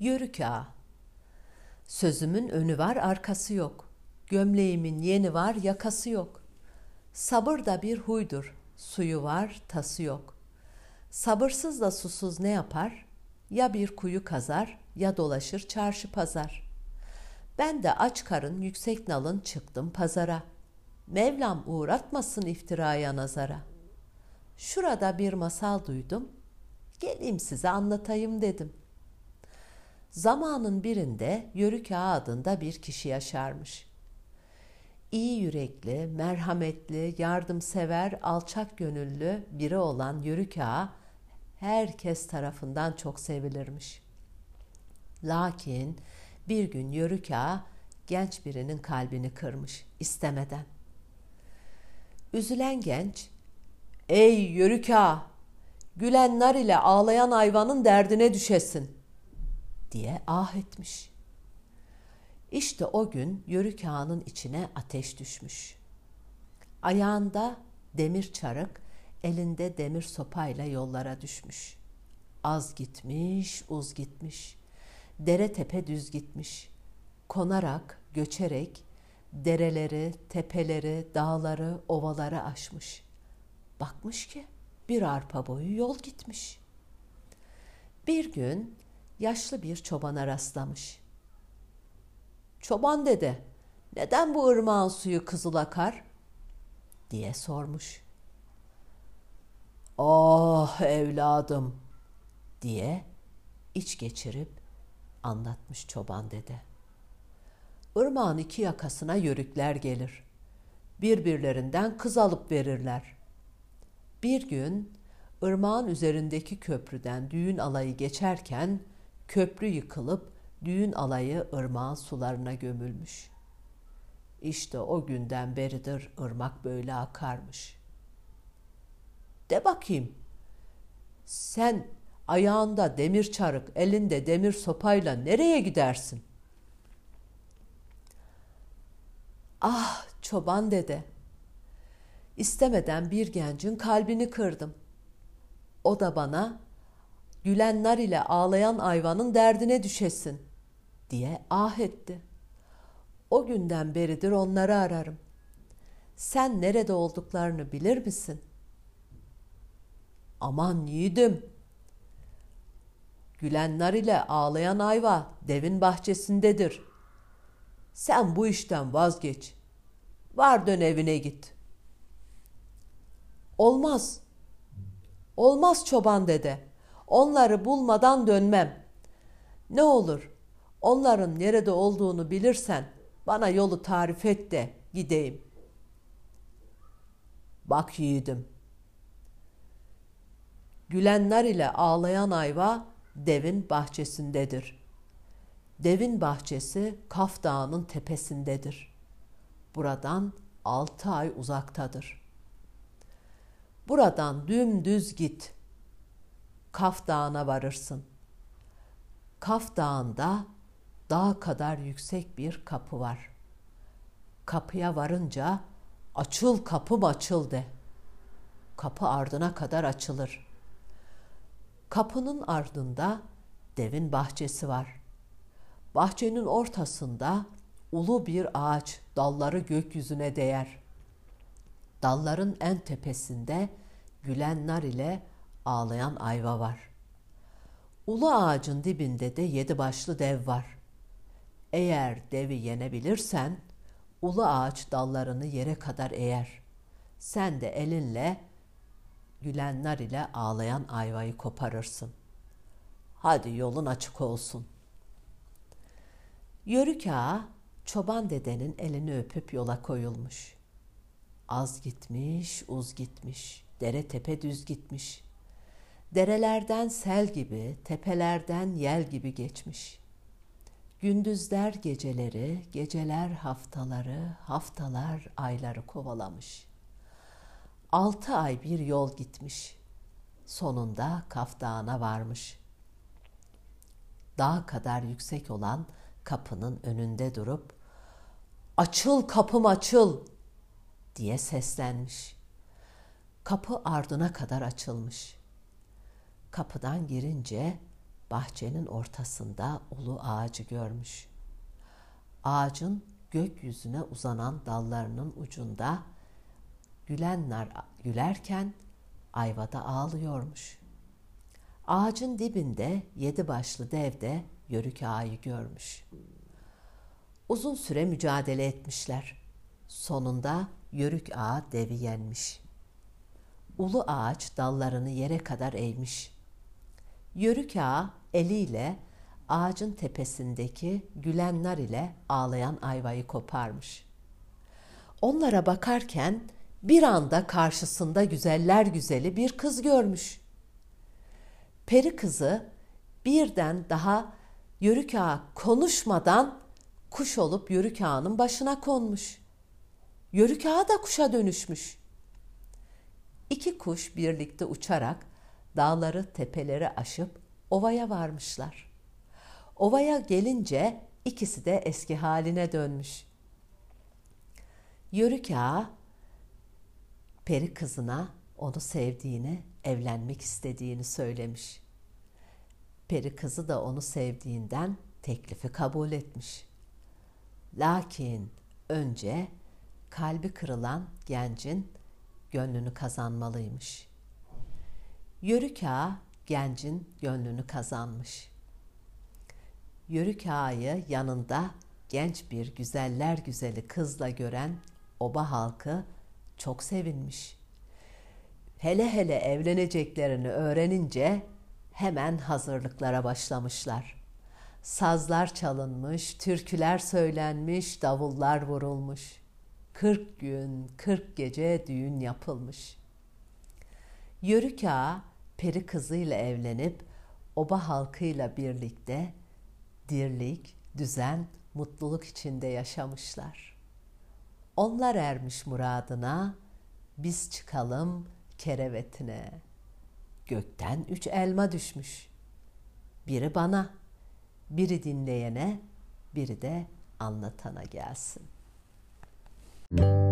Yörük ağa. Sözümün önü var arkası yok. Gömleğimin yeni var yakası yok. Sabır da bir huydur. Suyu var tası yok. Sabırsız da susuz ne yapar? Ya bir kuyu kazar ya dolaşır çarşı pazar. Ben de aç karın yüksek nalın çıktım pazara. Mevlam uğratmasın iftiraya nazara. Şurada bir masal duydum. Geleyim size anlatayım dedim. Zamanın birinde Yörük Ağa adında bir kişi yaşarmış. İyi yürekli, merhametli, yardımsever, alçak gönüllü biri olan Yörük Ağa herkes tarafından çok sevilirmiş. Lakin bir gün Yörük Ağa genç birinin kalbini kırmış istemeden. Üzülen genç, ''Ey Yörük Ağa, gülen nar ile ağlayan hayvanın derdine düşesin.'' Diye ah etmiş. İşte o gün Yörük Ağa'nın içine ateş düşmüş. Ayağında demir çarık, elinde demir sopayla yollara düşmüş. Az gitmiş, uz gitmiş. Dere tepe düz gitmiş. Konarak, göçerek dereleri, tepeleri, dağları, ovaları aşmış. Bakmış ki bir arpa boyu yol gitmiş. Bir gün yaşlı bir çobana rastlamış. Çoban dede, neden bu ırmağın suyu kızıl akar? diye sormuş. Ah evladım diye iç geçirip anlatmış çoban dede. Irmağın iki yakasına yörükler gelir. Birbirlerinden kız alıp verirler. Bir gün ırmağın üzerindeki köprüden düğün alayı geçerken köprü yıkılıp düğün alayı ırmağın sularına gömülmüş. İşte o günden beridir ırmak böyle akarmış. De bakayım, sen ayağında demir çarık, elinde demir sopayla nereye gidersin? Ah çoban dede, istemeden bir gencin kalbini kırdım. O da bana gülen nar ile ağlayan ayvanın derdine düşesin diye ah etti. O günden beridir onları ararım. Sen nerede olduklarını bilir misin? Aman yiğidim. Gülen nar ile ağlayan ayva devin bahçesindedir. Sen bu işten vazgeç. Var dön evine git. Olmaz. Olmaz çoban dede. Onları bulmadan dönmem. Ne olur onların nerede olduğunu bilirsen bana yolu tarif et de gideyim. Bak yiğidim. Gülenler ile ağlayan ayva devin bahçesindedir. Devin bahçesi Kaf Dağı'nın tepesindedir. Buradan altı ay uzaktadır. Buradan dümdüz git.'' Kaf Dağı'na varırsın. Kaf Dağı'nda dağ kadar yüksek bir kapı var. Kapıya varınca açıl kapım açıl de. Kapı ardına kadar açılır. Kapının ardında devin bahçesi var. Bahçenin ortasında ulu bir ağaç dalları gökyüzüne değer. Dalların en tepesinde gülen nar ile ağlayan ayva var. Ulu ağacın dibinde de yedi başlı dev var. Eğer devi yenebilirsen ulu ağaç dallarını yere kadar eğer. Sen de elinle gülenler ile ağlayan ayvayı koparırsın. Hadi yolun açık olsun. Yörük ağa çoban dedenin elini öpüp yola koyulmuş. Az gitmiş, uz gitmiş, dere tepe düz gitmiş. Derelerden sel gibi, tepelerden yel gibi geçmiş. Gündüzler geceleri, geceler haftaları, haftalar ayları kovalamış. Altı ay bir yol gitmiş. Sonunda Kaf Dağı'na varmış. Dağ kadar yüksek olan kapının önünde durup "Açıl kapım açıl!" diye seslenmiş. Kapı ardına kadar açılmış.'' Kapıdan girince bahçenin ortasında ulu ağacı görmüş. Ağacın gökyüzüne uzanan dallarının ucunda gülenler gülerken ayvada ağlıyormuş. Ağacın dibinde yedi başlı dev de yörük ağayı görmüş. Uzun süre mücadele etmişler. Sonunda yörük ağa devi yenmiş. Ulu ağaç dallarını yere kadar eğmiş. Yörük ağa eliyle ağacın tepesindeki gülenler ile ağlayan ayvayı koparmış. Onlara bakarken bir anda karşısında güzeller güzeli bir kız görmüş. Peri kızı birden daha Yörük Ağa konuşmadan kuş olup Yörük Ağa'nın başına konmuş. Yörük Ağa da kuşa dönüşmüş. İki kuş birlikte uçarak dağları tepeleri aşıp ovaya varmışlar. Ovaya gelince ikisi de eski haline dönmüş. Yörük Ağa peri kızına onu sevdiğini, evlenmek istediğini söylemiş. Peri kızı da onu sevdiğinden teklifi kabul etmiş. Lakin önce kalbi kırılan gencin gönlünü kazanmalıymış. Yörük ağa gencin gönlünü kazanmış. Yörük ağayı yanında genç bir güzeller güzeli kızla gören oba halkı çok sevinmiş. Hele hele evleneceklerini öğrenince hemen hazırlıklara başlamışlar. Sazlar çalınmış, türküler söylenmiş, davullar vurulmuş. Kırk gün, kırk gece düğün yapılmış. Yörük ağa peri kızıyla evlenip oba halkıyla birlikte dirlik, düzen, mutluluk içinde yaşamışlar. Onlar ermiş muradına, biz çıkalım kerevetine. Gökten üç elma düşmüş. Biri bana, biri dinleyene, biri de anlatana gelsin. Müzik